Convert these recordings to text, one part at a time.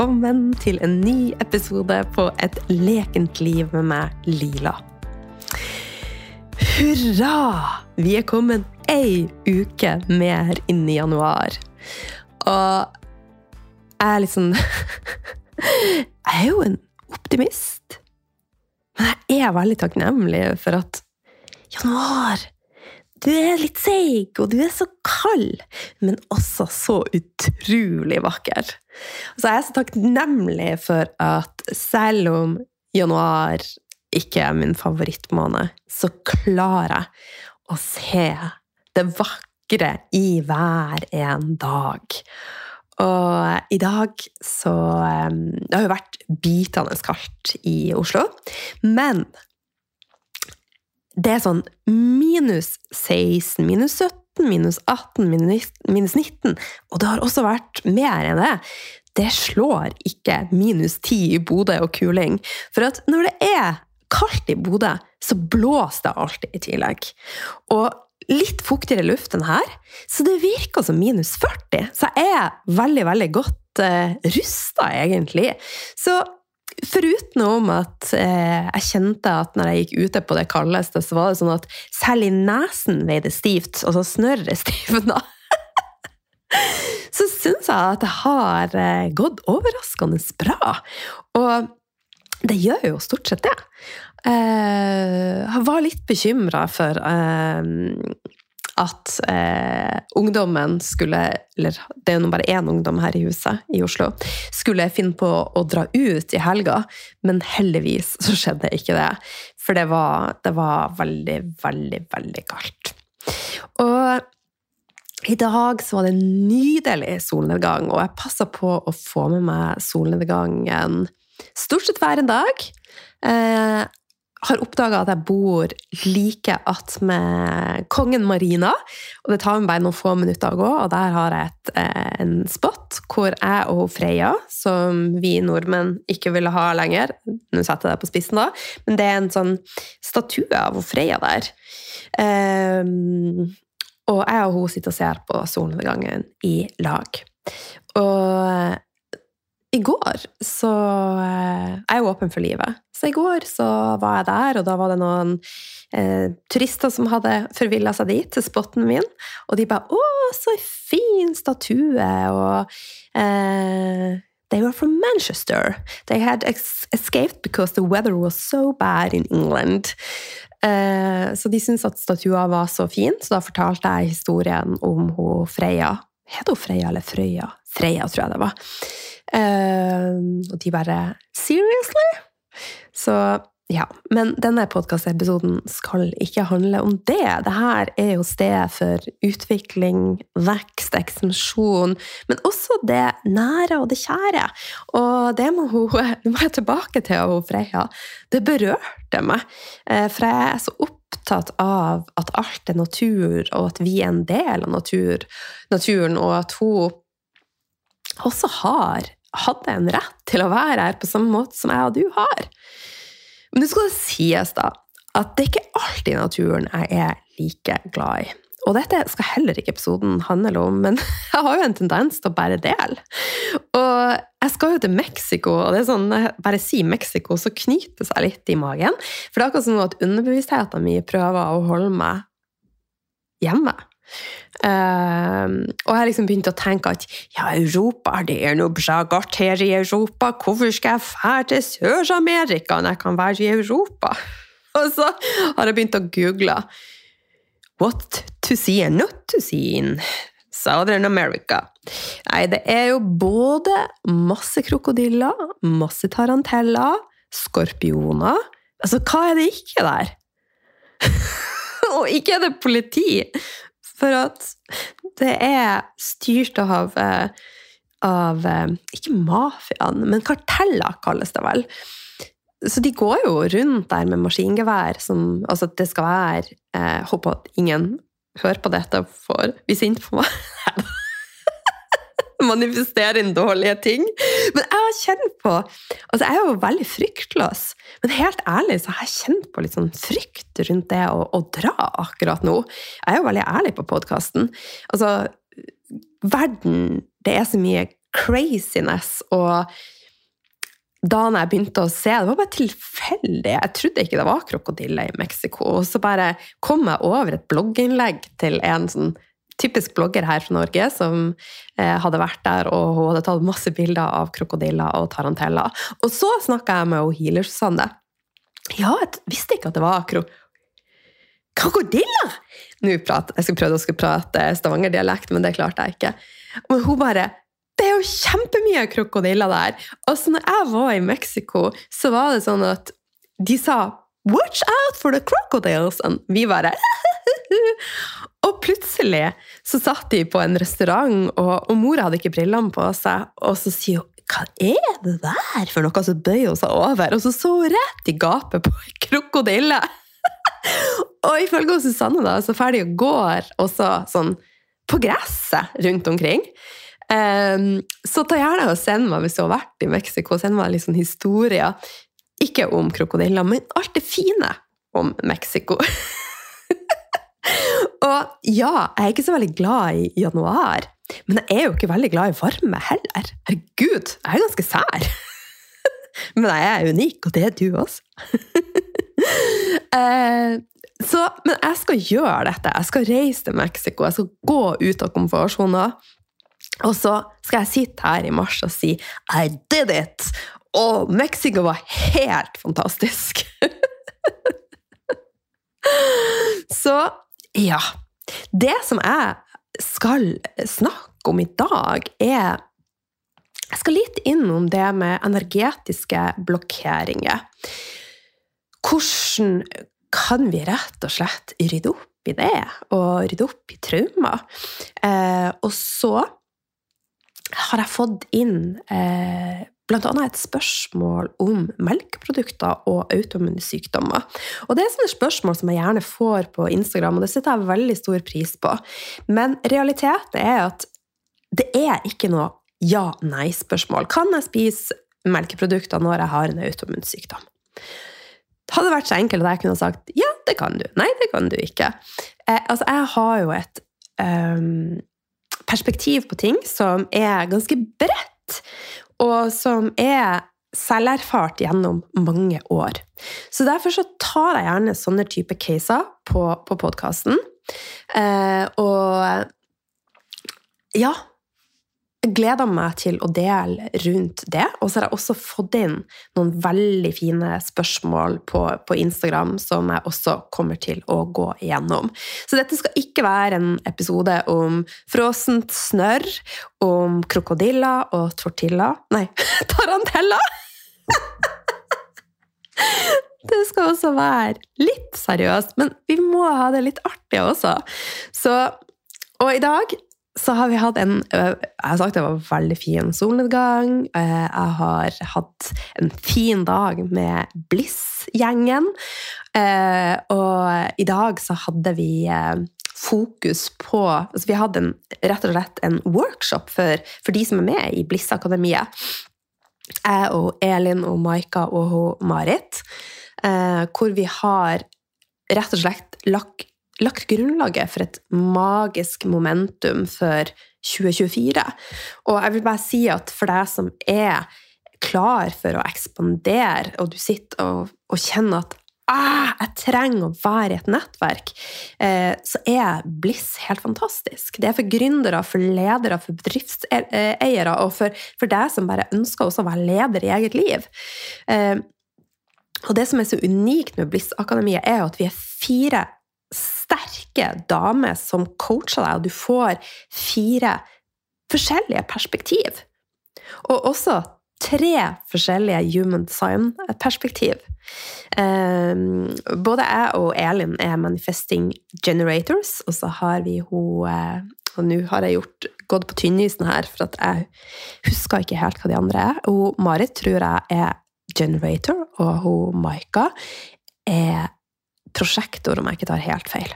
velkommen til en ny episode på Et lekent liv med meg, Lila. Hurra! Vi er kommet ei uke mer inn i januar. Og jeg er litt sånn Jeg er jo en optimist. Men jeg er veldig takknemlig for at januar du er litt seig, og du er så kald, men også så utrolig vakker. Så jeg er så takknemlig for at selv om januar ikke er min favorittmåned, så klarer jeg å se det vakre i hver en dag. Og i dag så Det har jo vært bitende kaldt i Oslo, men det er sånn minus 16, minus 17, minus 18, minus 19, og det har også vært mer enn det. Det slår ikke minus 10 i Bodø og kuling. For at når det er kaldt i Bodø, så blåser det alltid i tillegg. Og litt fuktigere luft enn her, så det virker som minus 40. Så jeg er veldig, veldig godt uh, eh, rusta, egentlig. Så Foruten at eh, jeg kjente at når jeg gikk ute på det kaldeste, så var det sånn at selv i nesen veide stivt, altså snørret stivna. så syns jeg at det har eh, gått overraskende bra. Og det gjør jo stort sett det. Eh, jeg var litt bekymra for eh, at eh, ungdommen skulle Eller det er jo bare én ungdom her i huset i Oslo. Skulle finne på å dra ut i helga, men heldigvis så skjedde ikke det. For det var, det var veldig, veldig, veldig kaldt. Og i dag så var det en nydelig solnedgang, og jeg passa på å få med meg solnedgangen stort sett hver en dag. Eh, har oppdaga at jeg bor like attmed Kongen Marina. Og det tar meg bare noen få minutter å gå, og der har jeg et, eh, en spot hvor jeg og Freya, som vi nordmenn ikke ville ha lenger Nå setter jeg det på spissen, da, men det er en sånn statue av Freya der. Um, og jeg og hun sitter og ser på solnedgangen i lag. Og i går så eh, Jeg er jo åpen for livet. Så i går så var jeg der, og da var det noen eh, turister som hadde forvilla seg dit, til spotten min. Og de bare 'Å, så fin statue!' Og eh, They were from Manchester. They had escaped because the weather was so bad in England. Eh, så de syntes at statua var så fin, så da fortalte jeg historien om hun Freya. Het hun Freya eller Frøya? Freya, tror jeg det var. Uh, og de bare Seriously? Så ja. Men denne podkastepisoden skal ikke handle om det. Dette er jo sted for utvikling, vekst, ekspansjon, men også det nære og det kjære. Og det må, hun, Nå må jeg tilbake til hun Freya. Det berørte meg. Uh, for jeg er så opptatt av at alt er natur, og at vi er en del av natur, naturen, og at hun også har hadde en rett til å være her på samme måte som jeg og du har. Men det skal sies, da, at det er ikke alltid naturen jeg er like glad i. Og dette skal heller ikke episoden handle om, men jeg har jo en tendens til å bare dele. Og jeg skal jo til Mexico, og det er sånn, bare sier Mexico, så knyter det seg litt i magen. For det er akkurat som at underbevisstheten min prøver å holde meg hjemme. Uh, og jeg har liksom begynt å tenke at ja, Europa, det er noe bra godt her i Europa. Hvorfor skal jeg dra til Sør-Amerika når jeg kan være i Europa? Og så har jeg begynt å google What to see and not to see in Southern America. Nei, det er jo både masse krokodiller, masse taranteller, skorpioner Altså, hva er det ikke der? og ikke er det politi! For at det er styrt av, eh, av eh, Ikke mafiaen, men karteller, kalles det vel. Så de går jo rundt der med maskingevær som Altså, det skal være Jeg eh, håper at ingen hører på dette og får bli sint på meg. manifestere inn dårlige ting. Men jeg har kjent på Altså, jeg er jo veldig fryktløs, men helt ærlig så har jeg kjent på litt sånn frykt rundt det å, å dra akkurat nå. Jeg er jo veldig ærlig på podkasten. Altså, verden Det er så mye craziness. Og da jeg begynte å se, det var bare tilfeldig. Jeg trodde ikke det var krokodiller i Mexico. Og så bare kom jeg over et blogginnlegg til en sånn typisk blogger her fra Norge som eh, hadde vært der, og hun hadde tatt masse bilder av krokodiller og taranteller. Og så snakka jeg med healer Susanne. Ja, jeg visste ikke at det var kro krokodiller! Nå prat, jeg skulle prøve å prate stavangerdialekt, men det klarte jeg ikke. Men hun bare det er jo kjempemye krokodiller der! Og så når jeg var i Mexico, så var det sånn at de sa 'Watch out for the crocodiles!' Og vi bare Og plutselig så satt de på en restaurant, og, og mora hadde ikke brillene på seg, og så sier hun hva er det der for noe? Så bøyer hun seg over, og så så hun rett i gapet på en krokodille! og ifølge Susanne da, så ferdig og går også sånn på gresset rundt omkring. Um, så ta gjerne og send meg hvis du har vært i Mexico, send meg litt sånn historier. Ikke om krokodiller, men alt det fine om Mexico. og ja, jeg er ikke så veldig glad i januar. Men jeg er jo ikke veldig glad i varme heller. Herregud, jeg er ganske sær. men jeg er unik, og det er du også. uh, så, men jeg skal gjøre dette. Jeg skal reise til Mexico. Jeg skal gå ut av komfortsona. Og så skal jeg sitte her i mars og si I did it! Og Mexico var helt fantastisk! så ja. Det som jeg skal snakke om i dag, er Jeg skal litt innom det med energetiske blokkeringer. Hvordan kan vi rett og slett rydde opp i det, og rydde opp i traumer? Eh, og så har jeg fått inn eh, bl.a. et spørsmål om melkeprodukter og autoimmune sykdommer. Og Det er sånne spørsmål som jeg gjerne får på Instagram, og det setter jeg veldig stor pris på. Men realiteten er at det er ikke noe ja-nei-spørsmål. Kan jeg spise melkeprodukter når jeg har en autoimmun sykdom? Det hadde vært så enkelt at jeg kunne sagt ja, det kan du. Nei, det kan du ikke. Eh, altså, jeg har jo et um, perspektiv på ting som er ganske bredt, og som er selverfart gjennom mange år. Så derfor så tar jeg gjerne sånne type caser på, på podkasten. Eh, og ja, gleder meg til å dele rundt det. Og så har jeg også fått inn noen veldig fine spørsmål på, på, Instagram som jeg også kommer til å gå igjennom. Så dette skal ikke være en episode om frossent snørr, om krokodiller og tortilla Nei, tarantella! Det skal også være litt seriøst, men vi må ha det litt artig også. Så, og i dag så har vi hatt en Jeg har sagt det var en veldig fin solnedgang. Jeg har hatt en fin dag med Bliss-gjengen. Og i dag så hadde vi fokus på altså Vi hadde en, rett og slett en workshop for, for de som er med i Bliss-akademiet. Jeg og Elin og Maika og Marit. Hvor vi har rett og slett lagt lagt grunnlaget for et magisk momentum for 2024. Og jeg vil bare si at for deg som er klar for å ekspandere, og du sitter og, og kjenner at ah, jeg trenger å være i et nettverk, eh, så er Bliss helt fantastisk. Det er for gründere, for ledere, for bedriftseiere, og for, for deg som bare ønsker også å være leder i eget liv. Eh, og det som er så unikt med Bliss-akademiet, er at vi er fire sterke dame som coacher deg, og du får fire forskjellige perspektiv. Og også tre forskjellige human design-perspektiv. Um, både jeg og Elin er manifesting generators, og så har vi hun eh, Og nå har jeg gjort, gått på tynnisen her, for at jeg husker ikke helt hva de andre er. Hun Marit tror jeg er generator, og hun Maika er prosjektor, om jeg ikke tar helt feil.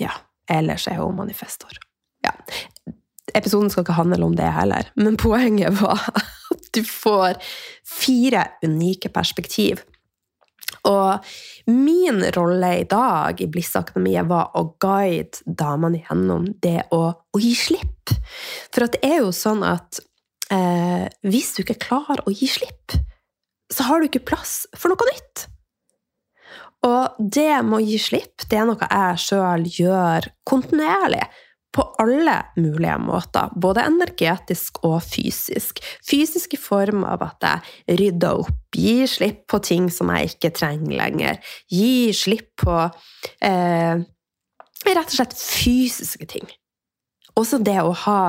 Ja. Ellers er hun manifestor. Ja. Episoden skal ikke handle om det heller, men poenget var at du får fire unike perspektiv. Og min rolle i dag i Bliss-akademiet var å guide damene gjennom det å, å, gi slipp. For det er jo sånn at eh, hvis du ikke klarer å gi slipp, så har du ikke plass for noe nytt. Og det med å gi slipp, det er noe jeg sjøl gjør kontinuerlig på alle mulige måter, både energetisk og fysisk. Fysisk i form av at jeg rydder opp, gir slipp på ting som jeg ikke trenger lenger. Gir slipp på eh, rett og slett fysiske ting. Også det å ha,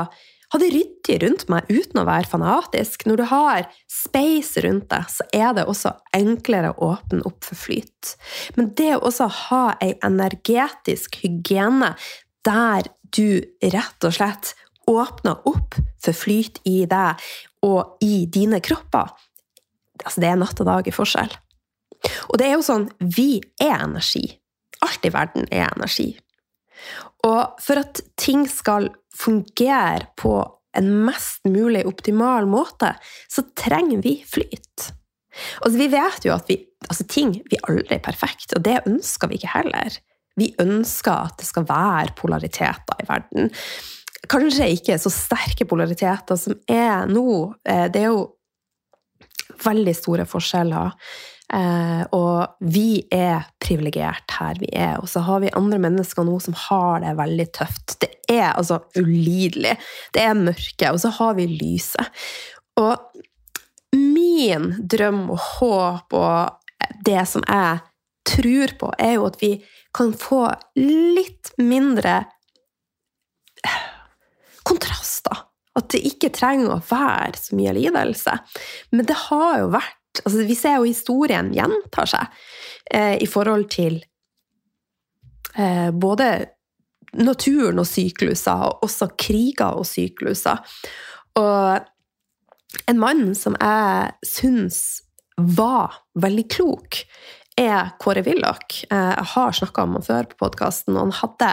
ha det ryddig rundt meg uten å være fanatisk. Når du har space rundt deg, så er det også enklere å åpne opp for flyt. Men det å også ha ei energetisk hygiene der du rett og slett åpner opp for flyt i deg og i dine kropper, altså det er natt og dag i forskjell. Og det er jo sånn Vi er energi. Alt i verden er energi. Og for at ting skal fungere på en mest mulig optimal måte, så trenger vi flyt. Altså, vi vet jo at vi, altså, ting vi aldri er perfekte, og det ønsker vi ikke heller. Vi ønsker at det skal være polariteter i verden. Kanskje ikke så sterke polariteter som er nå. Eh, det er jo veldig store forskjeller. Eh, og vi er privilegert her vi er. Og så har vi andre mennesker nå som har det veldig tøft. Det er altså ulidelig. Det er mørke, og så har vi lyset. Og min drøm og håp og det som jeg tror på, er jo at vi kan få litt mindre kontraster. At det ikke trenger å være så mye lidelse. Men det har jo vært altså Vi ser jo historien gjentar seg eh, i forhold til eh, både naturen og sykluser, og også kriger og sykluser. Og en mann som jeg syns var veldig klok, er Kåre Willoch. Eh, jeg har snakka om ham før på podkasten, og han hadde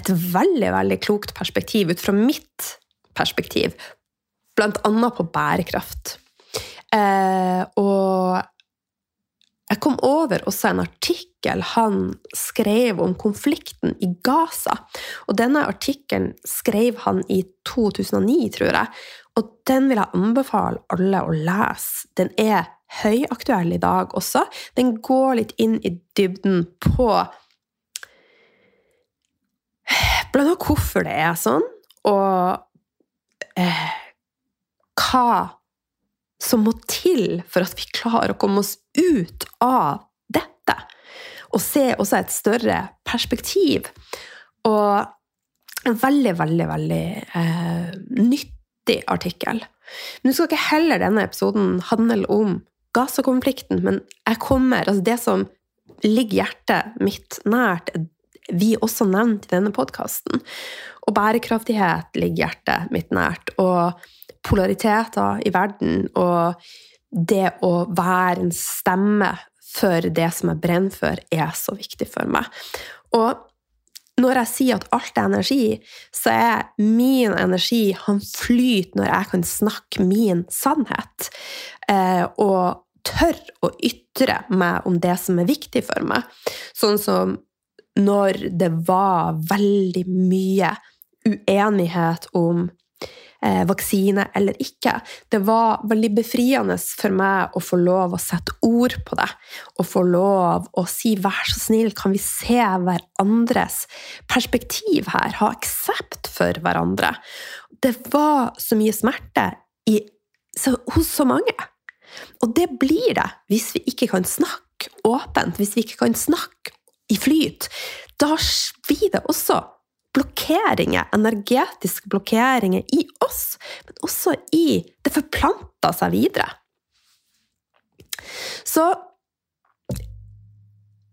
et veldig veldig klokt perspektiv ut fra mitt perspektiv, blant annet på bærekraft. Eh, og jeg kom over også en artikkel han skrev om konflikten i Gaza. Og denne artikkelen skrev han i 2009, tror jeg. Og den vil jeg anbefale alle å lese. Den er høyaktuell i dag også. Den går litt inn i dybden på blant annet hvorfor det er sånn, og eh, hva som må til for at vi klarer å komme oss ut av dette. Og se også et større perspektiv. Og en veldig, veldig, veldig eh, nyttig artikkel. Nå skal ikke heller denne episoden handle om Gaza-konflikten, men jeg kommer Altså, det som ligger hjertet mitt nært, vi også nevnt i denne podkasten. Og bærekraftighet ligger hjertet mitt nært. Og polariteter i verden, og det å være en stemme for det som jeg brenner for, er så viktig for meg. Og når jeg sier at alt er energi, så er min energi Han flyter når jeg kan snakke min sannhet. Eh, og tør å ytre meg om det som er viktig for meg. Sånn som når det var veldig mye uenighet om eh, vaksine eller ikke. Det var veldig befriende for meg å få lov å sette ord på det. Og få lov å si 'vær så snill, kan vi se hverandres perspektiv her?' Ha aksept for hverandre. Det var så mye smerte i, så, hos så mange. Og det blir det hvis vi ikke kan snakke åpent, hvis vi ikke kan snakke i flyt. Da blir det også blokkeringer, energetiske blokkeringer i oss, men også i Det forplanter seg videre. Så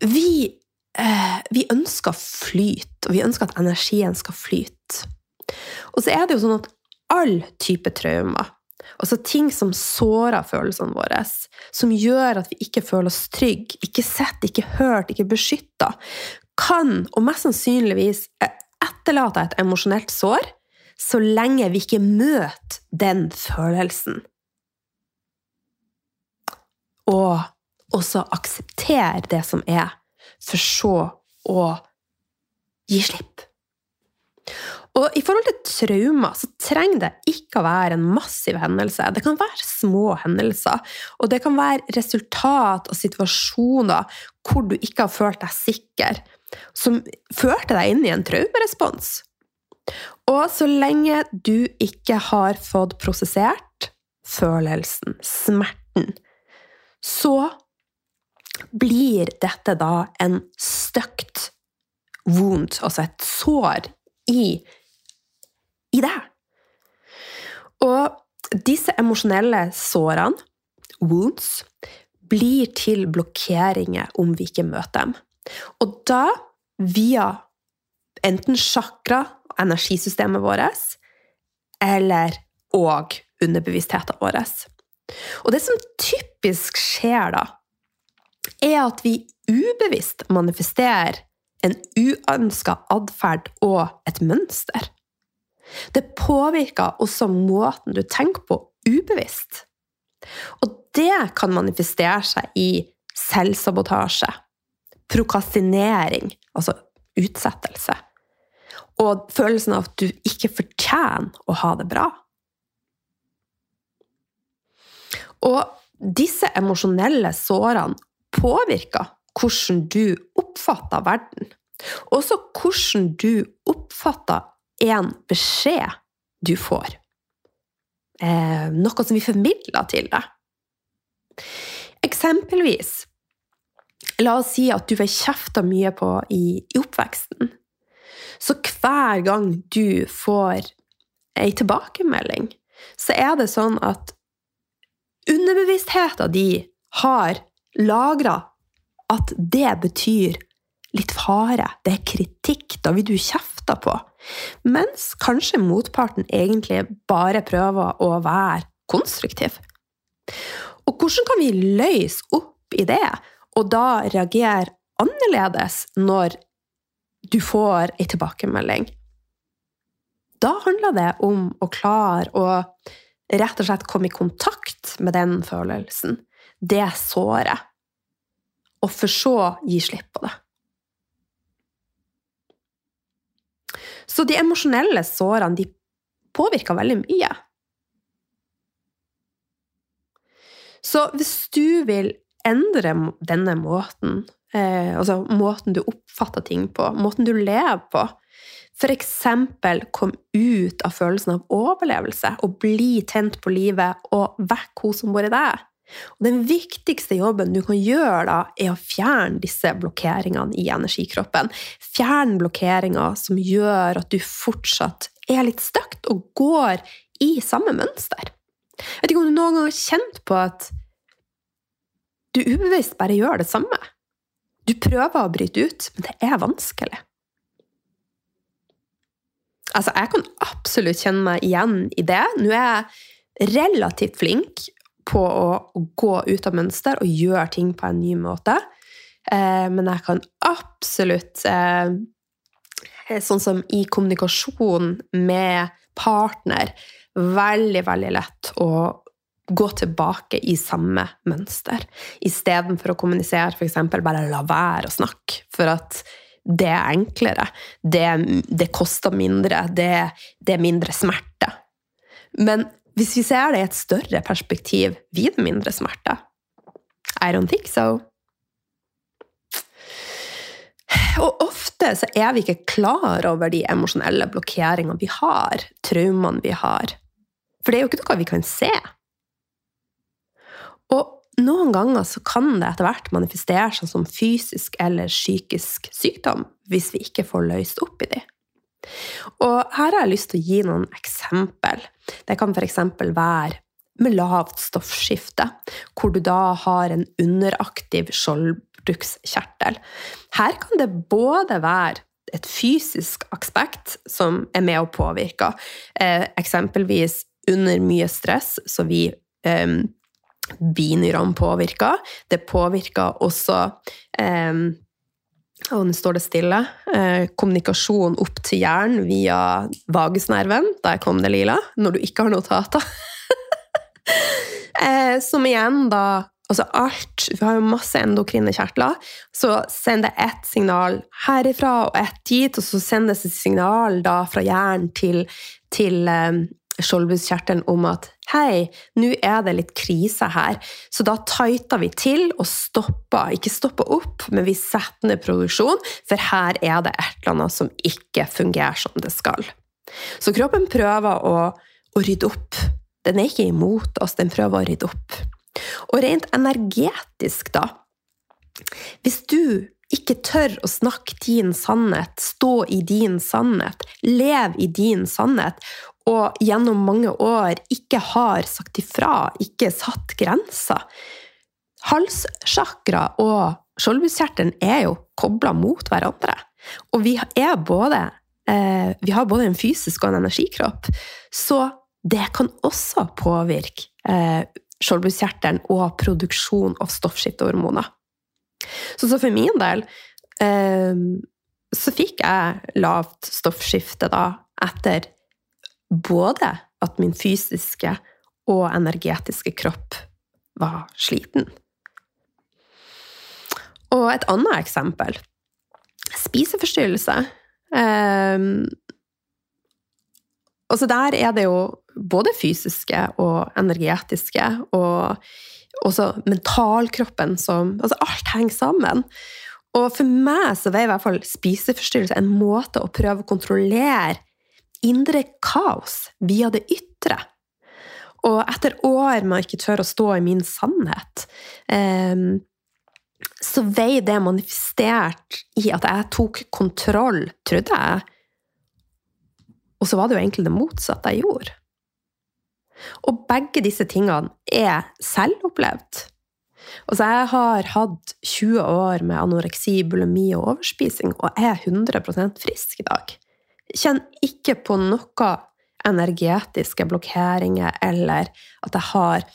vi, eh, vi ønsker flyt, og vi ønsker at energien skal flyte. Og så er det jo sånn at all type traumer, altså ting som sårer følelsene våre, som gjør at vi ikke føler oss trygge, ikke sett, ikke hørt, ikke beskytta, kan, og mest sannsynligvis etterlate et emosjonelt sår så lenge vi ikke møter den følelsen. Og også akseptere det som er, for så å gi slipp. Og i forhold til traumer så trenger det ikke å være en massiv hendelse. Det kan være små hendelser, og det kan være resultat og situasjoner hvor du ikke har følt deg sikker, som førte deg inn i en traumerespons. Og så lenge du ikke har fått prosessert følelsen, smerten, så blir dette da en støkt wound, altså et sår i, i det. Og disse emosjonelle sårene, wounds, blir til blokkeringer om vi ikke møter dem. Og da, via enten chakra, energisystemet vårt, eller og underbevisstheten vår. Og det som typisk skjer da, er at vi ubevisst manifesterer en uønska atferd og et mønster. Det påvirker også måten du tenker på ubevisst. Og det kan manifestere seg i selvsabotasje, prokastinering, altså utsettelse, og følelsen av at du ikke fortjener å ha det bra. Og disse emosjonelle sårene påvirker hvordan du oppfatter verden. Også hvordan du oppfatter en beskjed du får. Eh, noe som vi formidler til deg. Eksempelvis, la oss si at du ble kjefta mye på i, i oppveksten. Så hver gang du får ei tilbakemelding, så er det sånn at underbevisstheten din har lagra at det betyr litt fare, det er kritikk, da vil du kjefte på. Mens kanskje motparten egentlig bare prøver å være konstruktiv. Og hvordan kan vi løse opp i det, og da reagere annerledes når du får ei tilbakemelding? Da handler det om å klare å rett og slett komme i kontakt med den følelsen, det såret og for så gi slipp på det. Så de emosjonelle sårene de påvirker veldig mye. Så hvis du vil endre denne måten, eh, altså måten du oppfatter ting på, måten du lever på, f.eks. kom ut av følelsen av overlevelse og bli tent på livet og vekk hun som bor i deg, og den viktigste jobben du kan gjøre, da, er å fjerne disse blokkeringene i energikroppen. Fjern blokkeringer som gjør at du fortsatt er litt støkt og går i samme mønster. Jeg vet ikke om du noen gang har kjent på at du ubevisst bare gjør det samme. Du prøver å bryte ut, men det er vanskelig. Altså, jeg kan absolutt kjenne meg igjen i det. Nå er jeg relativt flink på å gå ut av mønster og gjøre ting på en ny måte. Eh, men jeg kan absolutt eh, Sånn som i kommunikasjon med partner Veldig, veldig lett å gå tilbake i samme mønster. Istedenfor å kommunisere, f.eks. bare la være å snakke. For at det er enklere. Det, det koster mindre. Det, det er mindre smerte. Men hvis vi ser det i et større perspektiv, blir det mindre smerte? I don't think so. Og ofte så er vi ikke klar over de emosjonelle blokkeringene vi har, traumene vi har. For det er jo ikke noe vi kan se. Og noen ganger så kan det etter hvert manifestere seg som fysisk eller psykisk sykdom hvis vi ikke får løst opp i dem. Og her har jeg lyst til å gi noen eksempel. Det kan f.eks. være med lavt stoffskifte, hvor du da har en underaktiv skjoldbrukskjertel. Her kan det både være et fysisk aspekt som er med og påvirker, eh, eksempelvis under mye stress, så vi eh, binyrene påvirker. Det påvirker også eh, og nå står det stille. Eh, kommunikasjon opp til hjernen via vagusnerven. Der kom det, Lila. Når du ikke har notater. eh, som igjen da Altså alt Vi har jo masse endokrine kjertler. Så sender det ett signal herifra og ett dit, og så sendes et signal da fra hjernen til, til eh, skjoldbruskkjertelen om at hei, nå er det litt krise her. Så da tighter vi til og stopper. Ikke stopper opp, men vi setter ned produksjon, for her er det et eller annet som ikke fungerer som det skal. Så kroppen prøver å, å rydde opp. Den er ikke imot oss, den prøver å rydde opp. Og rent energetisk, da Hvis du ikke tør å snakke din sannhet, stå i din sannhet, leve i din sannhet, og gjennom mange år ikke har sagt ifra, ikke satt grenser Halssjakra og skjoldbruskkjertelen er jo kobla mot hverandre. Og vi, både, eh, vi har både en fysisk og en energikropp, så det kan også påvirke eh, skjoldbruskkjertelen og produksjon av stoffskiftehormoner. Så, så, for min del eh, så fikk jeg lavt stoffskifte da etter både at min fysiske og energetiske kropp var sliten. Og et annet eksempel spiseforstyrrelse. Um, og så der er det jo både fysiske og energetiske, og også mentalkroppen som Altså, alt henger sammen. Og for meg så var i hvert fall spiseforstyrrelse en måte å prøve å kontrollere indre kaos via det ytre. Og etter år med å ikke tørre å stå i min sannhet, um, så vei det manifestert i at jeg tok kontroll, trodde jeg. Og så var det jo egentlig det motsatte jeg gjorde. Og begge disse tingene er selvopplevd. Altså, jeg har hatt 20 år med anoreksi, bulimi og overspising, og er 100% frisk i dag. Kjenner ikke på noe energetiske blokkeringer eller at jeg har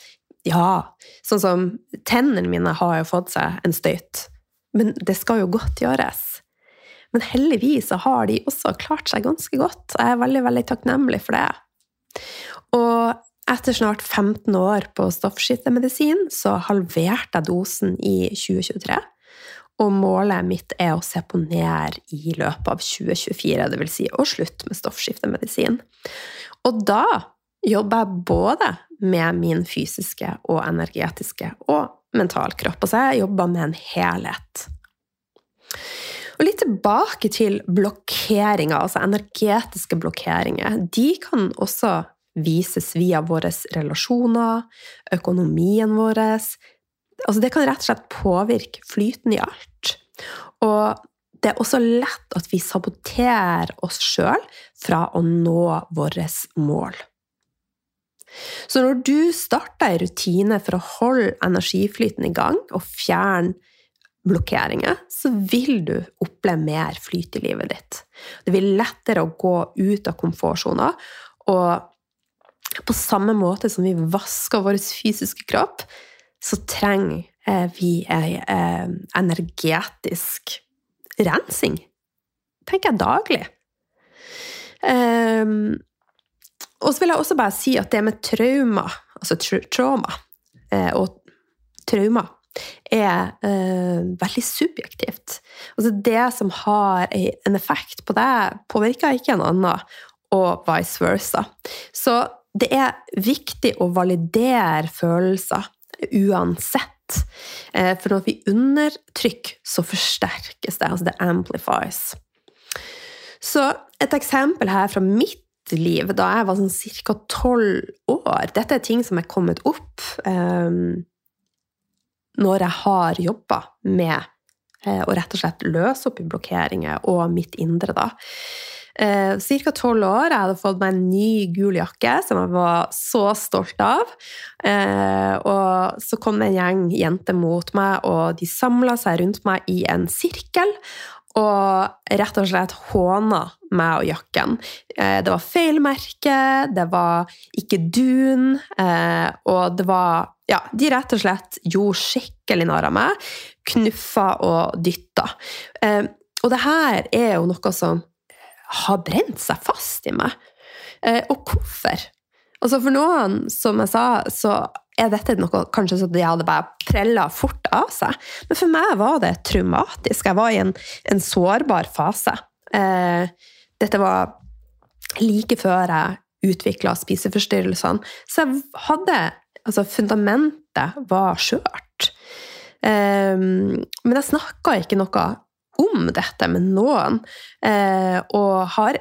Ja, sånn som tennene mine har jo fått seg en støyt, men det skal jo godt gjøres. Men heldigvis så har de også klart seg ganske godt. Jeg er veldig, veldig takknemlig for det. Og etter snart 15 år på stoffskiftemedisin så halverte jeg dosen i 2023. Og målet mitt er å se på ned i løpet av 2024, dvs. Si å slutte med stoffskiftemedisin. Og da jobber jeg både med min fysiske og energetiske og mentalkropp. Altså jeg jobber med en helhet. Og litt tilbake til blokkeringer, altså energetiske blokkeringer. De kan også vises via våre relasjoner, økonomien vår. Altså det kan rett og slett påvirke flyten i alt. Og det er også lett at vi saboterer oss sjøl fra å nå våre mål. Så når du starter en rutine for å holde energiflyten i gang og fjerne blokkeringer, så vil du oppleve mer flyt i livet ditt. Det blir lettere å gå ut av komfortsona, og på samme måte som vi vasker vår fysiske kropp, så trenger eh, vi ei eh, energetisk rensing. Tenker jeg daglig. Um, og så vil jeg også bare si at det med trauma, altså trauma eh, og trauma, er veldig subjektivt. Altså det som har en effekt på deg, påvirker ikke en annen, og vice versa. Så det er viktig å validere følelser uansett. Eh, for når vi undertrykker, så forsterkes det. Altså det amplifies. Så et eksempel her fra mitt liv da jeg var sånn ca. tolv år Dette er ting som er kommet opp um, når jeg har jobba med uh, å rett og slett løse opp i blokkeringer og mitt indre, da eh, ca. tolv år. Jeg hadde fått meg en ny gul jakke som jeg var så stolt av. Eh, og så kom det en gjeng jenter mot meg, og de samla seg rundt meg i en sirkel. Og rett og slett håna meg og jakken. Eh, det var feil merke, det var ikke dun, eh, og det var Ja, de rett og slett gjorde skikkelig narr av meg. Knuffa og dytta. Eh, og det her er jo noe som har brent seg fast i meg. Eh, og hvorfor? Altså For noen, som jeg sa, så er dette noe kanskje så de hadde bare prella fort av seg. Men for meg var det traumatisk. Jeg var i en, en sårbar fase. Eh, dette var like før jeg utvikla spiseforstyrrelsene. Så jeg hadde Altså, fundamentet var skjørt. Eh, men jeg snakka ikke noe om dette med noen, eh, og har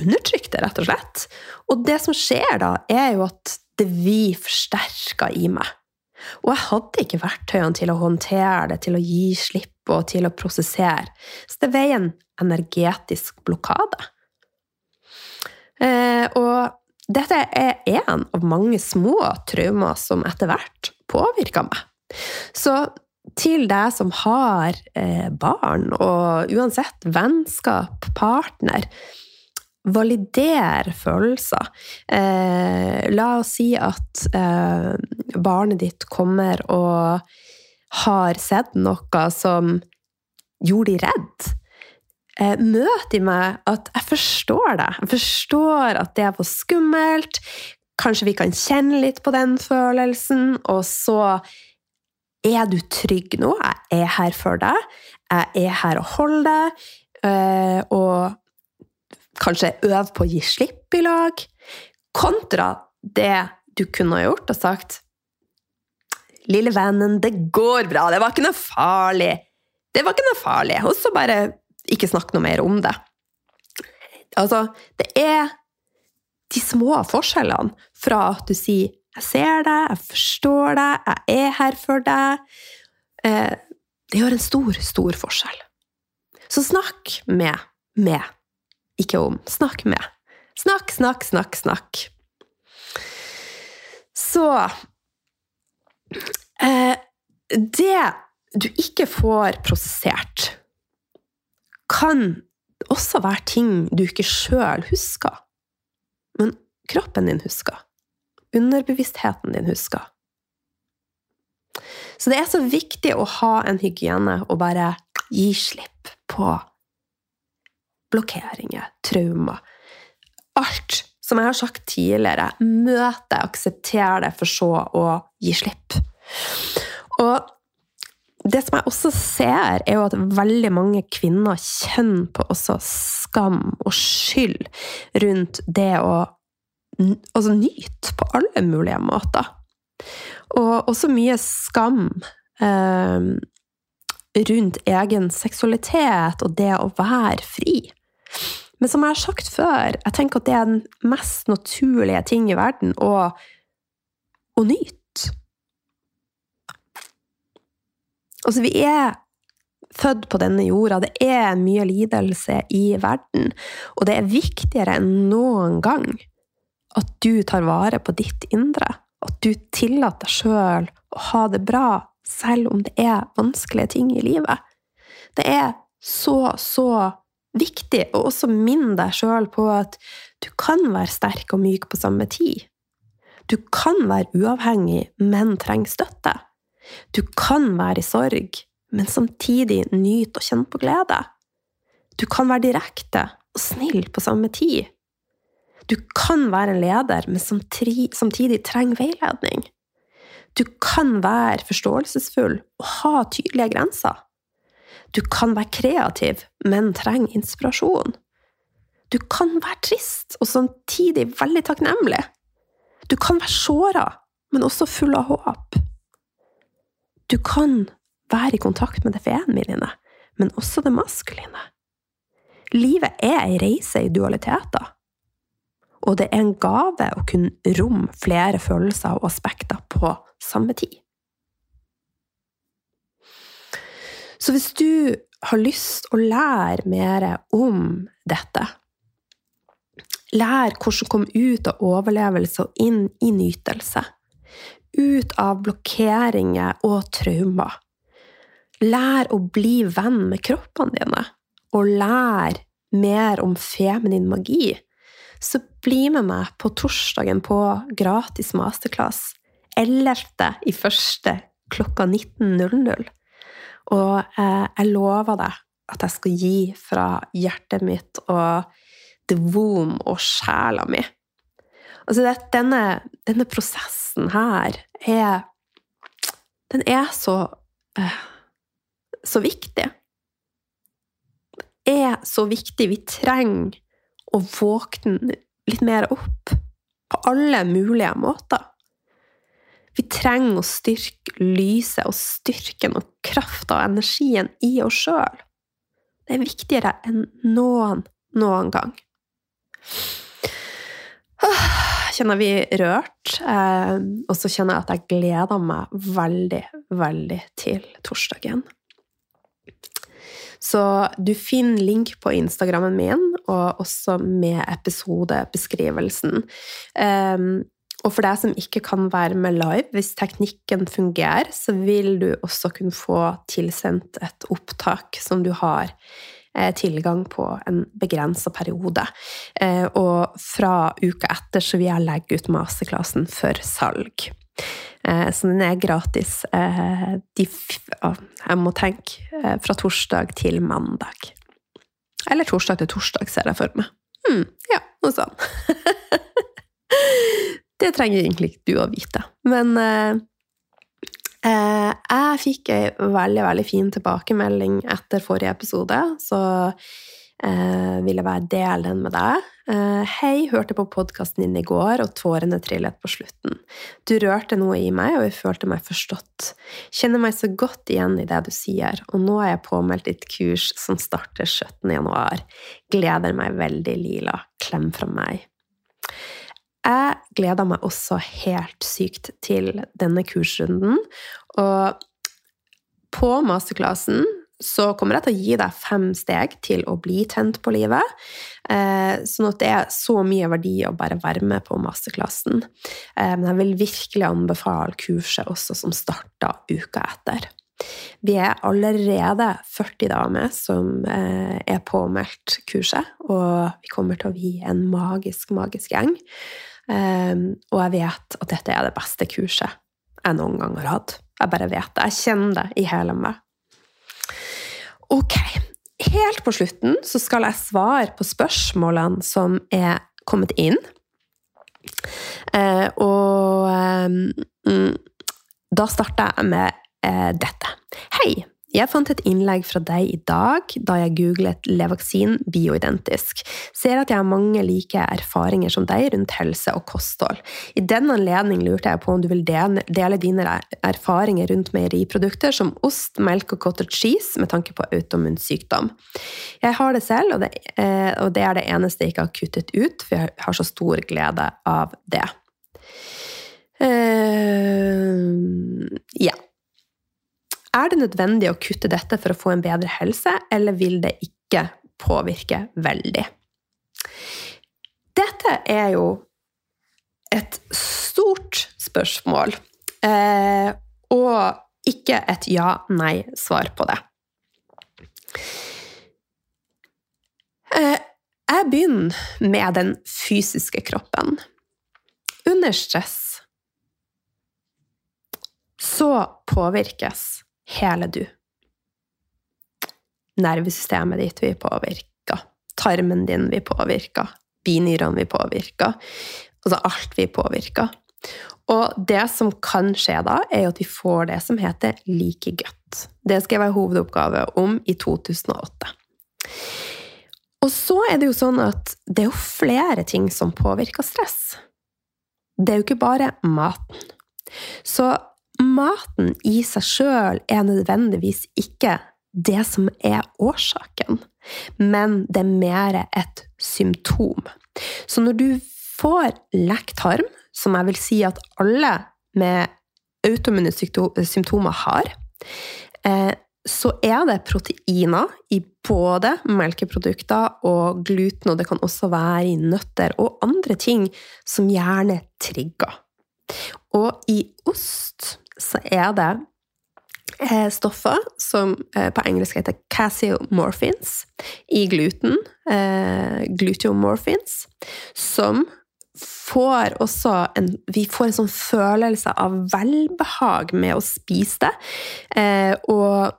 undertrykt det, rett og slett. Og det som skjer da, er jo at det vi forsterker i meg. Og jeg hadde ikke verktøyene til å håndtere det, til å gi slipp og til å prosessere. Så det ble en energetisk blokade. Eh, og dette er en av mange små traumer som etter hvert påvirka meg. Så til deg som har eh, barn, og uansett vennskap, partner Valider følelser. Eh, la oss si at eh, barnet ditt kommer og har sett noe som gjorde de redd. Møt de meg at jeg forstår det. Jeg forstår at det var skummelt. Kanskje vi kan kjenne litt på den følelsen, og så er du trygg nå? Jeg er her for deg. Jeg er her og holder deg. Eh, og kanskje øve på å gi slipp i lag. Kontra det du kunne ha gjort og sagt Lille vennen, det går bra. Det var ikke noe farlig. Det var ikke noe farlig. Og så bare ikke snakk noe mer om det. Altså, det er de små forskjellene fra at du sier jeg ser deg, jeg forstår deg, jeg er her for deg. Eh, det gjør en stor, stor forskjell. Så snakk med med, ikke om. Snakk med. Snakk, snakk, snakk, snakk. Så eh, Det du ikke får prosessert, kan også være ting du ikke sjøl husker, men kroppen din husker underbevisstheten din husker. Så det er så viktig å ha en hygiene og bare gi slipp på blokkeringer, traumer. Alt som jeg har sagt tidligere. Møt det, aksepter det, for så å gi slipp. Og det som jeg også ser, er jo at veldig mange kvinner kjenner på også skam og skyld rundt det å altså nyte på alle mulige måter. Og også mye skam eh, rundt egen seksualitet og det å være fri. Men som jeg har sagt før, jeg tenker at det er den mest naturlige ting i verden å, å nyte. Altså, vi er født på denne jorda. Det er mye lidelse i verden. Og det er viktigere enn noen gang at du tar vare på ditt indre. At du tillater deg sjøl å ha det bra, selv om det er vanskelige ting i livet. Det er så, så viktig å også minne deg sjøl på at du kan være sterk og myk på samme tid. Du kan være uavhengig, men trenger støtte. Du kan være i sorg, men samtidig nyte og kjenne på glede. Du kan være direkte og snill på samme tid. Du kan være en leder, men samtidig trenger veiledning. Du kan være forståelsesfull og ha tydelige grenser. Du kan være kreativ, men trenger inspirasjon. Du kan være trist og samtidig veldig takknemlig. Du kan være såra, men også full av håp. Du kan være i kontakt med det feminine, men også det maskuline. Livet er ei reise i dualiteter og det er en gave å kunne romme flere følelser og aspekter på samme tid. Så hvis du har lyst å lære mer om dette, lær hvordan komme ut av overlevelse og inn i nytelse, ut av blokkeringer og traumer, lær å bli venn med kroppene dine, og lær mer om feminin magi, så bli med meg på torsdagen på gratis masterclass. 11. i første klokka 19.00. Og eh, jeg lover deg at jeg skal gi fra hjertet mitt og the womb og sjela mi. Altså, det, denne, denne prosessen her er Den er så eh, så viktig. Det er så viktig. Vi trenger å våkne litt mer opp på alle mulige måter. Vi trenger å styrke lyset og styrken og krafta og energien i oss sjøl. Det er viktigere enn noen, noen gang. Kjenner vi rørt, eh, og så kjenner jeg at jeg gleder meg veldig, veldig til torsdagen. Så du finner link på Instagrammen min, og også med episodebeskrivelsen. Um, og for deg som ikke kan være med live, hvis teknikken fungerer, så vil du også kunne få tilsendt et opptak som du har eh, tilgang på en begrensa periode. Eh, og fra uka etter så vil jeg legge ut masterklassen for salg. Eh, så den er gratis. Jeg må tenke fra torsdag til mandag. Eller torsdag til torsdag, ser jeg for meg. Hmm, ja, noe sånt. Det trenger egentlig ikke du å vite. Men eh, eh, jeg fikk ei veldig, veldig fin tilbakemelding etter forrige episode, så eh, jeg bare dele den med deg. Eh, hei, hørte på podkasten din i går, og tårene trillet på slutten. Du rørte noe i meg, og jeg følte meg forstått. Kjenner meg så godt igjen i det du sier, og nå er jeg påmeldt ditt kurs som starter 17. januar. Gleder meg veldig, Lila. Klem fra meg. Jeg gleder meg også helt sykt til denne kursrunden. Og på masterklassen så kommer jeg til å gi deg fem steg til å bli tent på livet. Eh, sånn at det er så mye verdi å bare være med på masterklassen. Eh, men jeg vil virkelig anbefale kurset også som starter uka etter. Vi er allerede 40 damer som eh, er påmeldt kurset, og vi kommer til å bli en magisk, magisk gjeng. Og jeg vet at dette er det beste kurset jeg noen gang har hatt. Jeg bare vet det. Jeg kjenner det i hele meg. Ok. Helt på slutten så skal jeg svare på spørsmålene som er kommet inn. Eh, og um, da starter jeg med eh, dette. Hei! Jeg fant et innlegg fra deg i dag da jeg googlet Levaksin bioidentisk. Ser at jeg har mange like erfaringer som deg rundt helse og kosthold. I den anledning lurte jeg på om du vil dele dine erfaringer rundt meieriprodukter som ost, melk og cottage cheese med tanke på autoimmun sykdom. Jeg har det selv, og det, eh, og det er det eneste jeg ikke har kuttet ut, for jeg har så stor glede av det. Uh, ja. Er det nødvendig å kutte dette for å få en bedre helse, eller vil det ikke påvirke veldig? Dette er jo et stort spørsmål, eh, og ikke et ja-nei-svar på det. Eh, jeg begynner med den fysiske kroppen. Under stress så påvirkes hele du. Nervesystemet ditt vil påvirke, tarmen din vil påvirke, binyrene vil påvirke. Altså alt vil påvirke. Og det som kan skje da, er at vi får det som heter like godt. Det skal jeg være hovedoppgave om i 2008. Og så er det jo sånn at det er jo flere ting som påvirker stress. Det er jo ikke bare maten. Så maten i seg sjøl er nødvendigvis ikke det som er årsaken, men det er mer et symptom. Så når du får lekt tarm, som jeg vil si at alle med autoimmune symptomer har, eh, så er det proteiner i både melkeprodukter og gluten, og det kan også være i nøtter og andre ting som gjerne trigger. Og i ost så er det eh, stoffer som eh, på engelsk heter casiomorphins i gluten, eh, gluteomorphins, som får også en Vi får en sånn følelse av velbehag med å spise det, og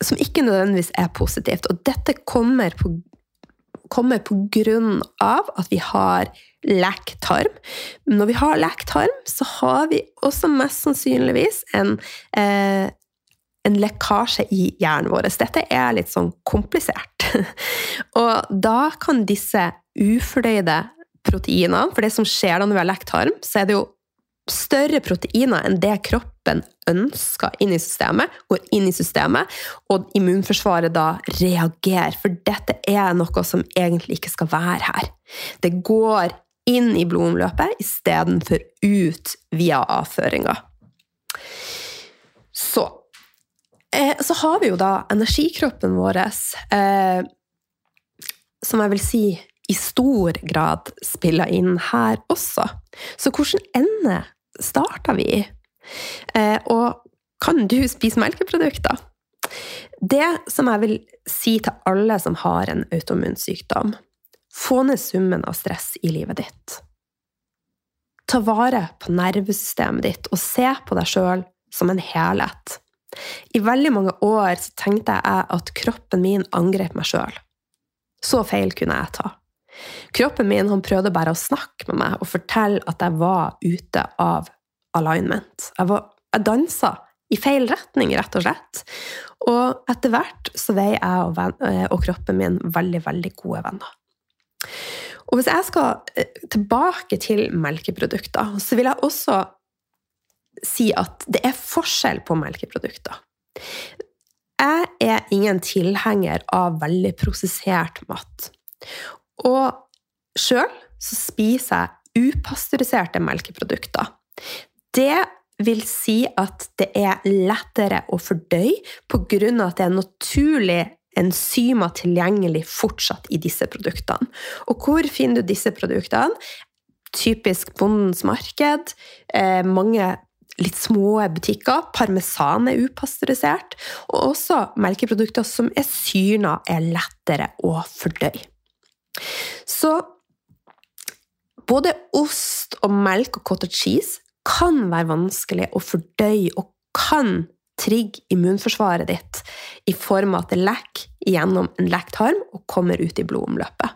som ikke nødvendigvis er positivt. Og dette kommer på kommer av at vi har lekk tarm. Når vi har lekk tarm, så har vi også mest sannsynligvis en, eh, en lekkasje i hjernen vår. Dette er litt sånn komplisert. Og da kan disse ufordøyde proteinene For det som skjer når vi har lekk tarm, så er det jo større proteiner enn det kroppen ønsker inn i systemet, går inn i systemet, og immunforsvaret da reagerer. For dette er noe som egentlig ikke skal være her. Det går inn i blodomløpet istedenfor ut via avføringa. Så eh, Så har vi jo da energikroppen vår, eh, som jeg vil si i stor grad spiller inn her også. Så hvordan ende starter vi? Eh, og kan du spise melkeprodukter? Det som jeg vil si til alle som har en autoimmunsykdom, få ned summen av stress i livet ditt. Ta vare på nervesystemet ditt, og se på deg sjøl som en helhet. I veldig mange år tenkte jeg at kroppen min angrep meg sjøl. Så feil kunne jeg ta. Kroppen min han prøvde bare å snakke med meg og fortelle at jeg var ute av alignment. Jeg, var, jeg dansa i feil retning, rett og slett. Og etter hvert så ble jeg og, eh, og kroppen min veldig, veldig gode venner. Og hvis jeg skal eh, tilbake til melkeprodukter, så vil jeg også si at det er forskjell på melkeprodukter. Jeg er ingen tilhenger av veldig prosessert mat. Og sjøl så spiser jeg upasteuriserte melkeprodukter. Det vil si at det er lettere å fordøye pga. at det er naturlig enzymer tilgjengelig fortsatt i disse produktene. Og hvor finner du disse produktene? Typisk Bondens marked. Eh, mange litt små butikker. Parmesan er upasteurisert. Og også melkeprodukter som er syrna, er lettere å fordøye. Så både ost og melk og cottage cheese kan være vanskelig å fordøye og kan trigge immunforsvaret ditt i form av at det lekker gjennom en lekt tarm og kommer ut i blodomløpet.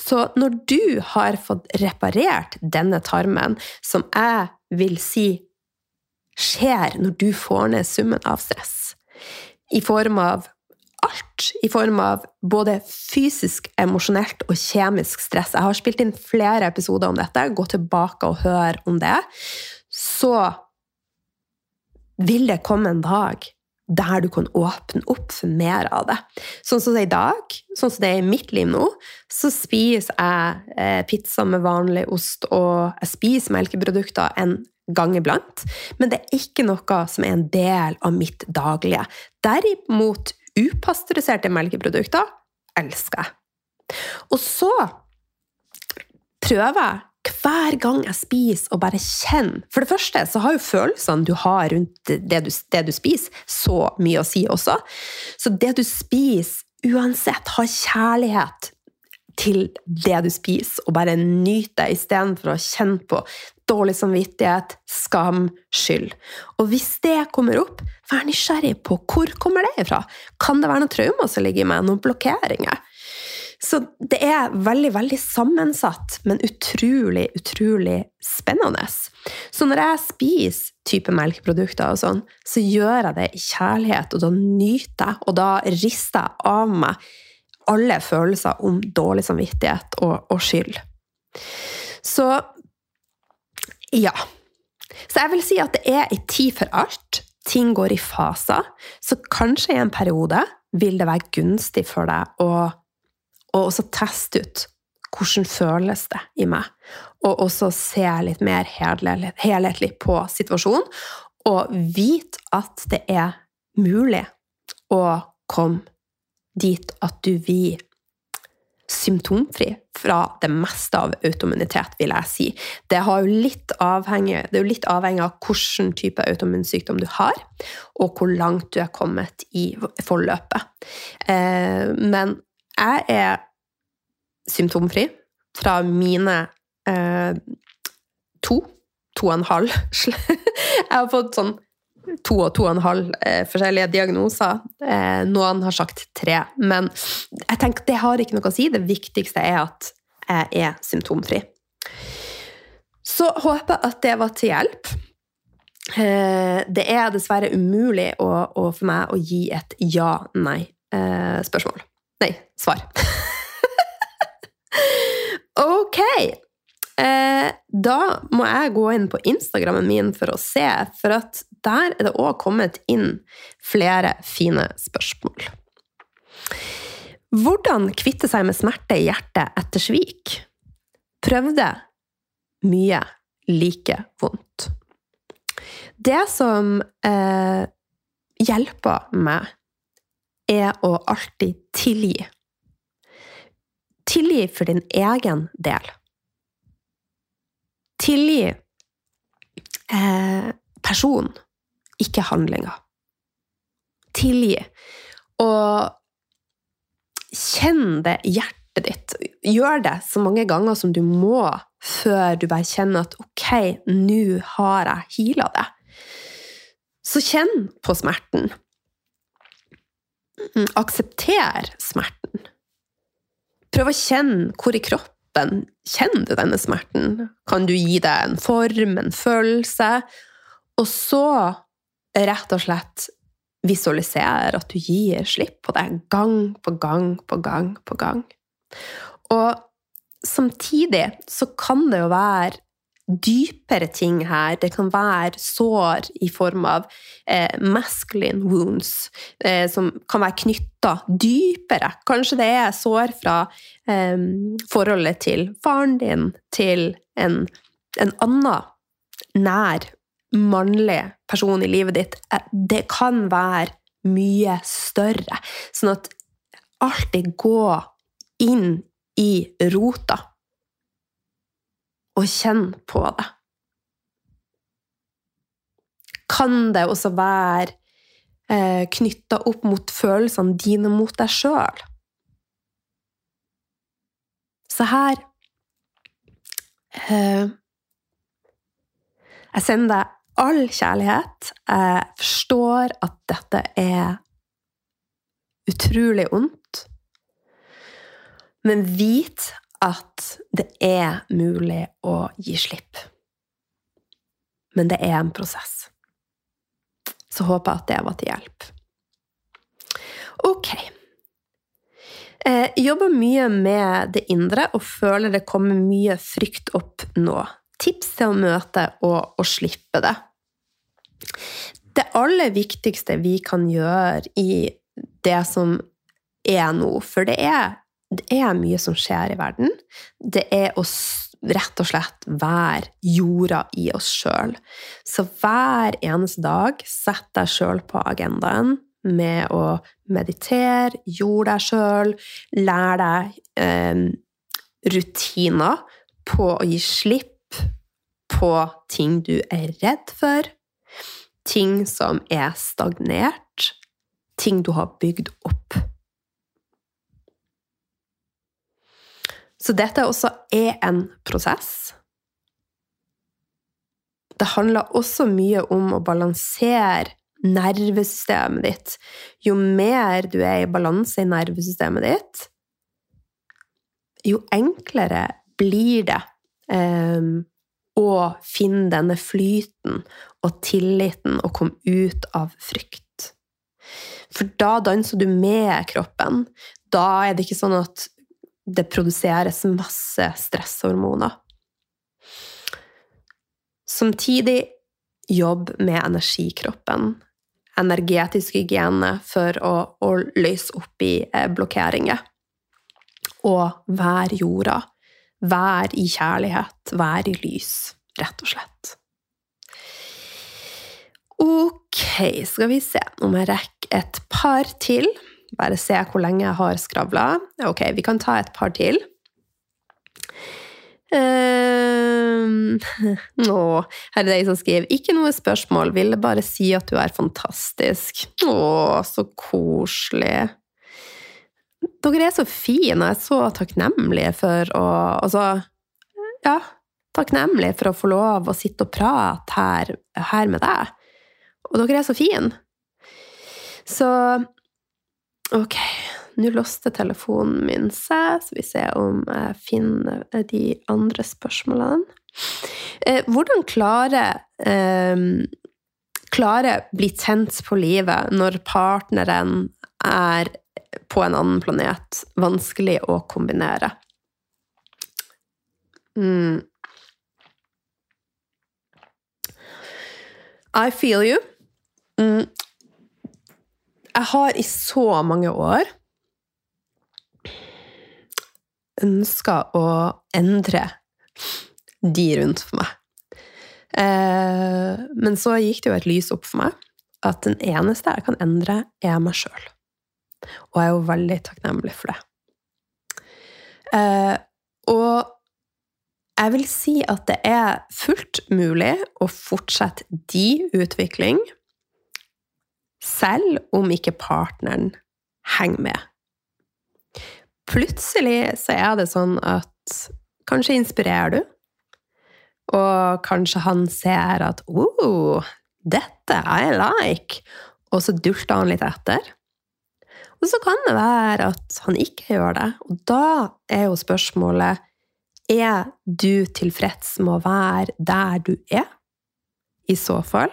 Så når du har fått reparert denne tarmen, som jeg vil si skjer når du får ned summen av stress, i form av alt i form av både fysisk, emosjonelt og kjemisk stress. Jeg har spilt inn flere episoder om dette. Gå tilbake og hør om det. Så vil det komme en dag der du kan åpne opp for mer av det. Sånn som det er i dag, sånn som det er i mitt liv nå, så spiser jeg eh, pizza med vanlig ost, og jeg spiser melkeprodukter en gang iblant, men det er ikke noe som er en del av mitt daglige. Derimot upasteuriserte melkeprodukter elsker jeg. Og så prøver jeg hver gang jeg spiser, å bare kjenne For det første så har jo følelsene du har rundt det du, det du spiser, så mye å si også. Så det du spiser, uansett, ha kjærlighet til det du spiser, og bare nyte det istedenfor å kjenne på dårlig samvittighet, skam, skyld. Og hvis det kommer opp, vær nysgjerrig på hvor kommer det ifra. Kan det være noen traumer som ligger i meg, noen blokkeringer? Så det er veldig, veldig sammensatt, men utrolig, utrolig spennende. Så når jeg spiser type melkeprodukter og sånn, så gjør jeg det i kjærlighet, og da nyter jeg, og da rister jeg av meg alle følelser om dårlig samvittighet og, og skyld. Så ja. Så jeg vil si at det er ei tid for alt. Ting går i faser. Så kanskje i en periode vil det være gunstig for deg å, å også teste ut hvordan føles det i meg, og også se litt mer helhetlig på situasjonen, og vite at det er mulig å komme dit at du vil symptomfri fra det meste av autoimmunitet, vil jeg si. Det, avhengig, det, er jo litt avhengig av hvilken type autoimmunsykdom du har, og hvor langt du er kommet i forløpet. Eh, men jeg er symptomfri fra mine eh, to, to og en halv Jeg har fått sånn to og to og en halv eh, forskjellige diagnoser. Eh, noen har sagt tre. Men jeg tenker det har ikke noe å si. Det viktigste er at jeg er symptomfri. Så håper jeg at det var til hjelp. Eh, det er dessverre umulig å, å, for meg å gi et ja-nei-spørsmål. Eh, nei, svar. ok. Eh, da må jeg gå inn på Instagrammen min for å se, for at der er det òg kommet inn flere fine spørsmål. Hvordan kvitte seg med smerte i hjertet etter svik? Prøvde mye like vondt. Det som eh, hjelper meg, er å alltid tilgi. Tilgi for din egen del. Tilgi eh, personen, ikke handlinga. Tilgi. Og kjenn det hjertet ditt. Gjør det så mange ganger som du må før du bare kjenner at ok, nå har jeg heala det. Så kjenn på smerten. Mm, aksepter smerten. Prøv å kjenne hvor i kroppen kjenner du denne smerten. Kan du gi deg en form, en følelse? Og så rett og slett visualisere at du gir slipp på det gang på gang på gang på gang. Og samtidig så kan det jo være dypere ting her. Det kan være sår i form av eh, masculine wounds, eh, som kan være knytta dypere. Kanskje det er sår fra eh, forholdet til faren din, til en, en annen nær mannlig person i livet ditt. Eh, det kan være mye større. Sånn at alltid gå inn i rota. Og kjenne på det. Kan det også være eh, knytta opp mot følelsene dine mot deg sjøl? Så her eh, Jeg sender deg all kjærlighet. Jeg forstår at dette er utrolig ondt. Men vit at det er mulig å gi slipp. Men det er en prosess. Så håper jeg at det var til hjelp. Ok. Jeg eh, jobber mye med det indre og føler det kommer mye frykt opp nå. Tips til å møte og, og slippe det. Det aller viktigste vi kan gjøre i det som er nå, for det er det er mye som skjer i verden. Det er å rett og slett være jorda i oss sjøl. Så hver eneste dag sett deg sjøl på agendaen med å meditere, jorde deg sjøl, lære deg eh, rutiner på å gi slipp på ting du er redd for, ting som er stagnert, ting du har bygd opp. Så dette også er en prosess. Det handler også mye om å balansere nervesystemet ditt. Jo mer du er i balanse i nervesystemet ditt, jo enklere blir det um, å finne denne flyten og tilliten og komme ut av frykt. For da danser du med kroppen. Da er det ikke sånn at det produseres masse stresshormoner. Samtidig jobb med energikroppen, energetisk hygiene for å, å løse opp i eh, blokkeringer. Og vær jorda. Vær i kjærlighet, vær i lys, rett og slett. Ok, skal vi se om jeg rekker et par til. Bare se hvor lenge jeg har skravla. Ok, vi kan ta et par til. Um, å, her er det ei som skriver 'Ikke noe spørsmål, ville bare si at du er fantastisk'. Å, så koselig. Dere er så fine, og jeg er så takknemlig for å Altså, ja, takknemlig for å få lov å sitte og prate her, her med deg. Og dere er så fine. Så ok, nå låste telefonen min seg, så vi ser om jeg finner de andre spørsmålene. Eh, hvordan klare eh, klare bli tent på livet når partneren er på en annen planet? Vanskelig å kombinere. Mm. I feel you. Mm. Jeg har i så mange år ønska å endre de rundt for meg. Eh, men så gikk det jo et lys opp for meg at den eneste jeg kan endre, er meg sjøl. Og jeg er jo veldig takknemlig for det. Eh, og jeg vil si at det er fullt mulig å fortsette de utvikling selv om ikke partneren henger med. Plutselig så er det sånn at kanskje inspirerer du, og kanskje han ser at oh, dette I like, og så dulter han litt etter. Og så kan det være at han ikke gjør det, og da er jo spørsmålet er du tilfreds med å være der du er? I så fall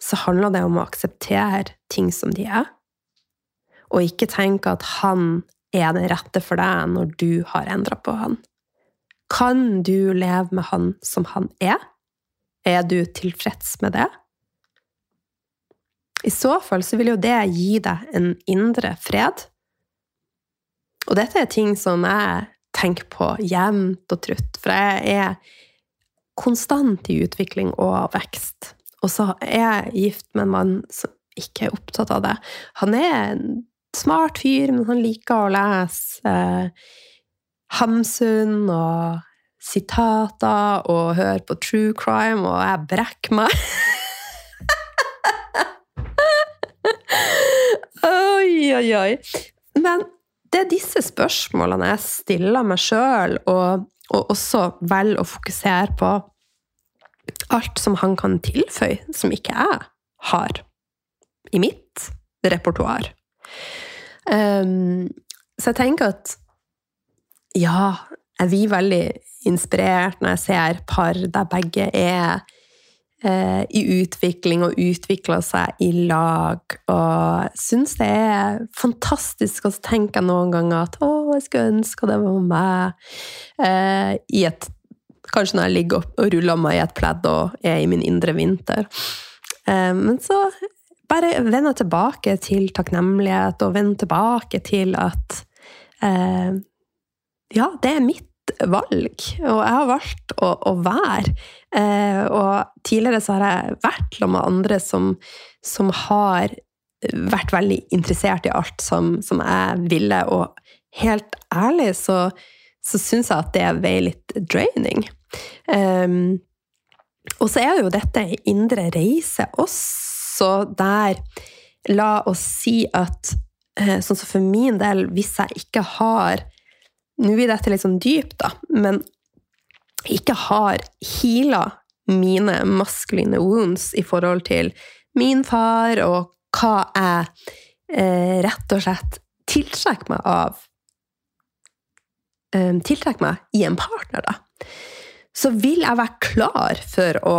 så handler det om å akseptere ting som de er, og ikke tenke at han er den rette for deg når du har endra på han. Kan du leve med han som han er? Er du tilfreds med det? I så fall så vil jo det gi deg en indre fred. Og dette er ting som jeg tenker på jevnt og trutt, for jeg er konstant i utvikling og vekst. Og så er jeg gift med en mann som ikke er opptatt av det. Han er en smart fyr, men han liker å lese eh, Hamsun og sitater og høre på true crime, og jeg brekker meg. oi, oi, oi. Men det er disse spørsmålene jeg stiller meg sjøl, og, og, også velger å fokusere på alt som han kan tilføye, som ikke jeg har i mitt repertoar. Um, så jeg tenker at ja, jeg blir veldig inspirert når jeg ser par der begge er eh, i utvikling og utvikler seg i lag. Og syns det er fantastisk. Tenker jeg noen ganger at å, jeg skulle ønske det var meg. Eh, i et, kanskje når jeg ligger og ruller meg i et pledd og er i min indre vinter. Eh, men så bare vende tilbake til takknemlighet, og vende tilbake til at eh, ja, det er mitt valg, og jeg har valgt å, å være. Eh, og tidligere så har jeg vært sammen med andre som, som, har vært veldig interessert i alt som, som jeg ville, og helt ærlig så, så syns jeg at det veier litt draining. Um, og så er jo dette ei indre reise også, der La oss si at eh, sånn som for min del, hvis jeg ikke har nå blir dette litt sånn dypt, da, men ikke har heala mine maskuline wounds i forhold til min far, og hva jeg eh, rett og slett tiltrekker meg av eh, Tiltrekker meg i en partner, da. Så vil jeg være klar for å,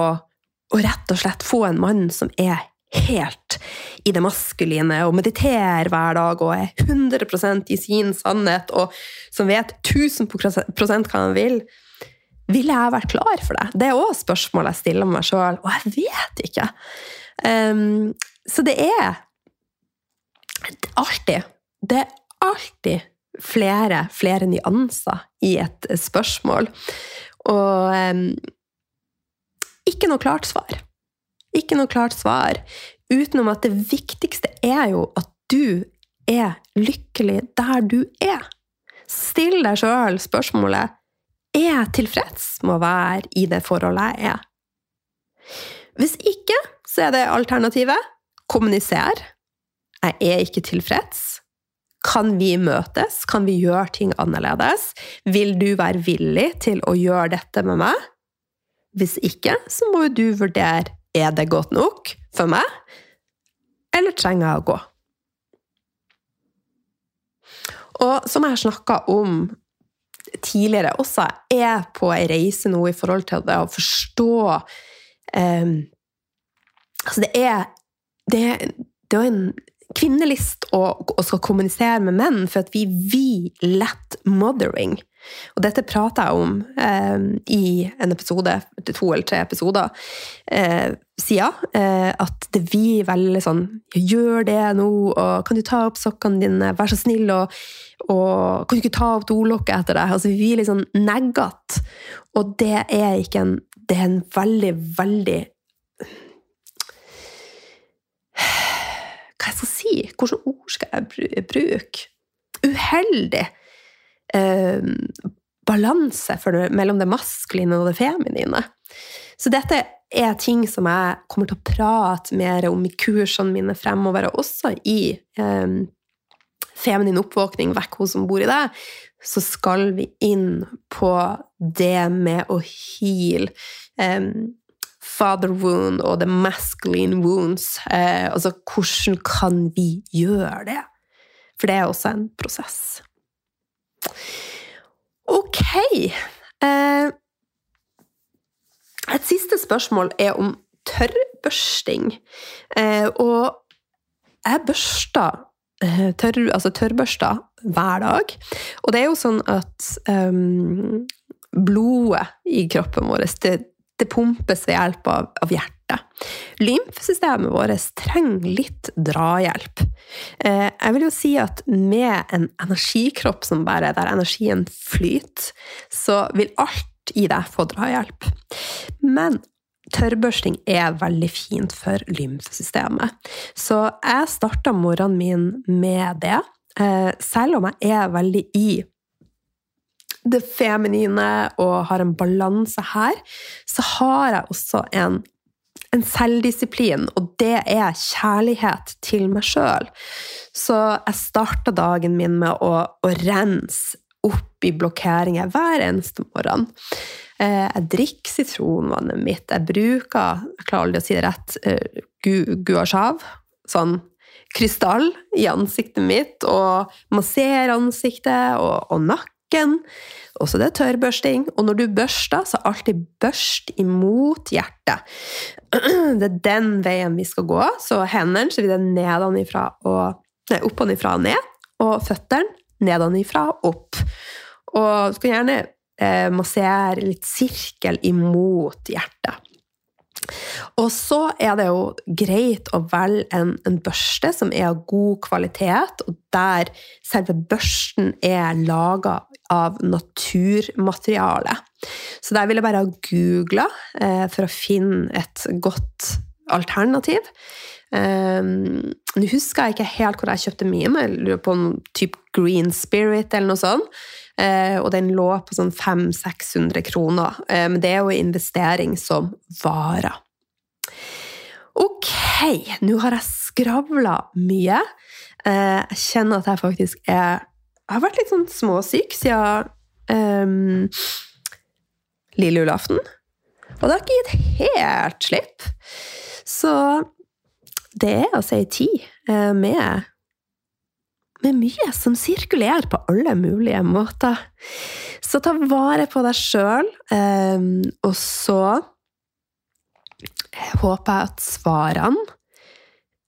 å rett og slett få en mann som er helt i det maskuline og mediterer hver dag og er 100% i sin sannhet og som vet 1000 hva han vil, ville jeg vært klar for det? Det er òg spørsmål jeg stiller meg sjøl, og jeg vet ikke. Um, så det er alltid Det er alltid flere, flere nyanser i et spørsmål. Og um, ikke noe klart svar. Ikke noe klart svar. Utenom at det viktigste er jo at du er lykkelig der du er. Still deg sjøl spørsmålet er jeg tilfreds med å være i det forholdet jeg er. Hvis ikke, så er det alternativet kommuniser. Jeg er ikke tilfreds. Kan vi møtes? Kan vi gjøre ting annerledes? Vil du være villig til å gjøre dette med meg? Hvis ikke, så må du vurdere er det godt nok for meg? eller trenger jeg å gå? Og som jeg har snakka om tidligere også, er på ei reise nå i forhold til det å forstå um, Altså, det er, det, det er en kvinnelist og, og, skal kommunisere med menn, for at vi vil lett mothering. Og dette prater jeg om eh, i en episode, to eller tre episoder eh, siden. Eh, at det blir veldig sånn Gjør det nå, og kan du ta opp sokkene dine? Vær så snill, og, og kan du ikke ta opp dolokket etter deg? Altså, vi blir litt sånn neggete. Og det er ikke en Det er en veldig, veldig Hva skal jeg Hvilke ord skal jeg bruke? Uheldig eh, balanse det, mellom det maskuline og det feminine. Så dette er ting som jeg kommer til å prate mer om i kursene mine fremover, og også i eh, Feminin oppvåkning, vekk hun som bor i deg, så skal vi inn på det med å heal eh, father wound og the masculine wounds. Eh, altså, hvordan kan vi gjøre det? For det er også en prosess. Ok. Eh, et siste spørsmål er om tørrbørsting. Eh, og jeg børster eh, tørr, altså tørrbørster hver dag. Og det er jo sånn at um, blodet i kroppen vår det, det pumpes ved hjelp av, av hjertet. Lymfesystemet vårt trenger litt drahjelp. Eh, jeg vil jo si at med en energikropp som bare der energien flyter, så vil alt i deg få drahjelp. Men tørrbørsting er veldig fint for lymfesystemet. Så jeg starta morgenen min med det. Eh, selv om jeg er veldig i det feminine og har en balanse her, så har jeg også en, en selvdisiplin, og det er kjærlighet til meg sjøl. Så jeg starta dagen min med å, å rense opp i blokkeringer hver eneste morgen. Eh, jeg drikker sitronvannet mitt. Jeg bruker, jeg klarer aldri å si det rett, eh, gu, guasjav. Sånn krystall i ansiktet mitt, og masserer ansiktet og, og nakken. Også det tørrbørsting. Og når du børster, så alltid børst imot hjertet. Det er den veien vi skal gå. Så hendene så vi det nedenifra og Nei, oppenifra og ned. Og føttene nedenifra og opp. Og du kan gjerne eh, massere litt sirkel imot hjertet. Og så er det jo greit å velge en, en, børste som er av god kvalitet, og der selve børsten er laga av naturmateriale. Så der vil jeg bare ha googla eh, for å finne et godt alternativ. Um, Nå husker jeg ikke helt hvor jeg kjøpte mye, men jeg lurer på en type Green Spirit eller noe sånt. Uh, og den lå på sånn 500-600 kroner. Men det er jo investering som varer. Ok, nå har jeg skravla mye. Jeg kjenner at jeg faktisk er Jeg har vært litt sånn småsyk siden um, lille julaften. Og det har ikke gitt helt slipp. Så det er altså ei tid eh, med, med mye som sirkulerer på alle mulige måter. Så ta vare på deg sjøl, eh, og så håper jeg at svarene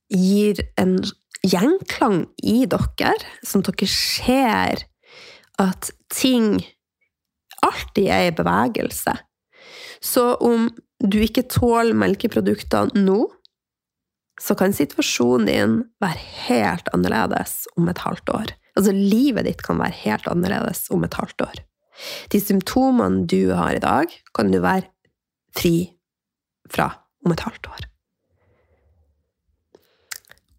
gir en gjenklang i dere, som dere ser at ting alltid er i bevegelse. Så om du ikke tåler melkeprodukter nå, så kan situasjonen din være helt annerledes om et halvt år. Altså, livet ditt kan være helt annerledes om et halvt år. De symptomene du har i dag, kan du være fri fra om et halvt år.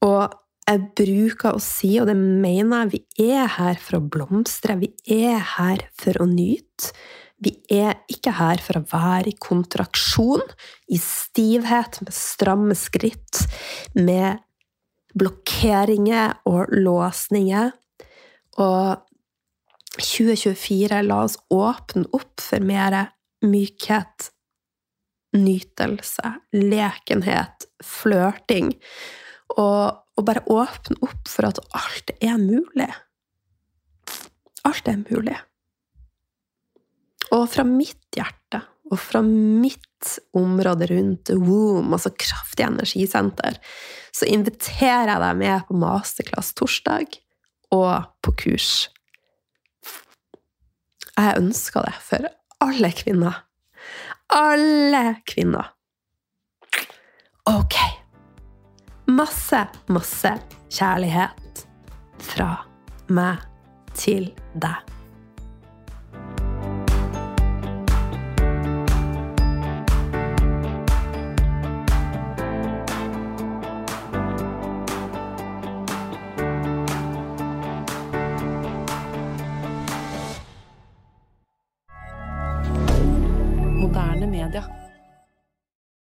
Og jeg bruker å si, og det mener jeg, vi er her for å blomstre, vi er her for å nyte. Vi er ikke her for å være i kontraksjon, i stivhet, med stramme skritt, med blokkeringer og låsninger. Og 2024, la oss åpne opp for mer mykhet, nytelse, lekenhet, flørting. Og, og bare åpne opp for at alt er mulig. Alt er mulig. Og fra mitt hjerte, og fra mitt område rundt womb, altså kraftig energisenter, så inviterer jeg deg med på masterclass torsdag og på kurs. Jeg ønsker det for alle kvinner. Alle kvinner. Ok. Masse, masse kjærlighet fra meg til deg.